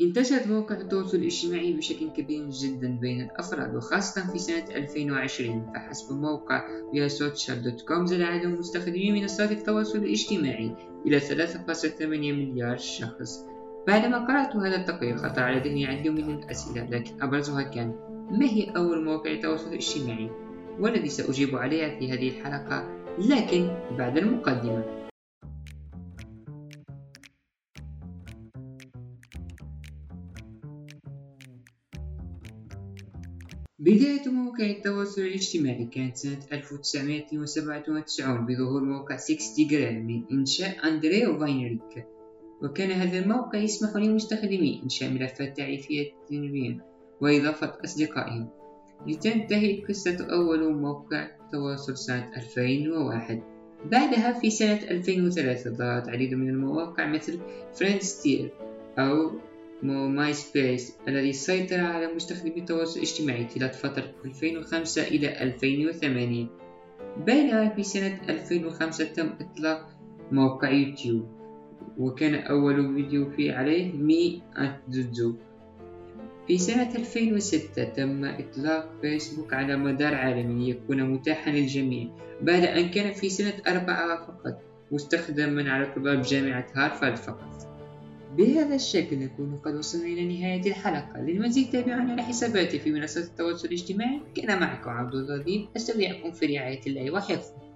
انتشر مواقع التواصل الاجتماعي بشكل كبير جدا بين الأفراد وخاصة في سنة 2020 فحسب موقع ياسوتشال.com زاد عدد مستخدمي منصات التواصل الاجتماعي إلى 3.8 مليار شخص. بعدما قرأت هذا التقرير خطر على ذهني عدد من الأسئلة لكن أبرزها كان ما هي أول مواقع التواصل الاجتماعي والذي سأجيب عليها في هذه الحلقة؟ لكن بعد المقدمة. بداية مواقع التواصل الاجتماعي كانت سنة 1997 بظهور موقع SixDegrees من إنشاء أندرو واينريتش وكان هذا الموقع يسمح للمستخدمين إنشاء ملفات تعريفية بهم وإضافة أصدقائهم لتنتهي قصة أول موقع تواصل سنة 2001 بعدها في سنة 2003 ظهرت عديد من المواقع مثل Friendster أو MySpace الذي سيطر على مستخدمي التواصل الاجتماعي خلال فترة 2005 إلى 2008 بينما في سنة 2005 تم إطلاق موقع يوتيوب وكان أول فيديو فيه عليه Me at في سنة 2006 تم إطلاق فيسبوك على مدار عالمي ليكون متاحا للجميع بعد أن كان في سنة 4 فقط مستخدما على طلاب جامعة هارفارد فقط بهذا الشكل نكون قد وصلنا إلى نهاية الحلقة. للمزيد تابعونا على حساباتي في منصات التواصل الاجتماعي. كان معكم عبد الغدير أستودعكم في رعاية الله وحفظه.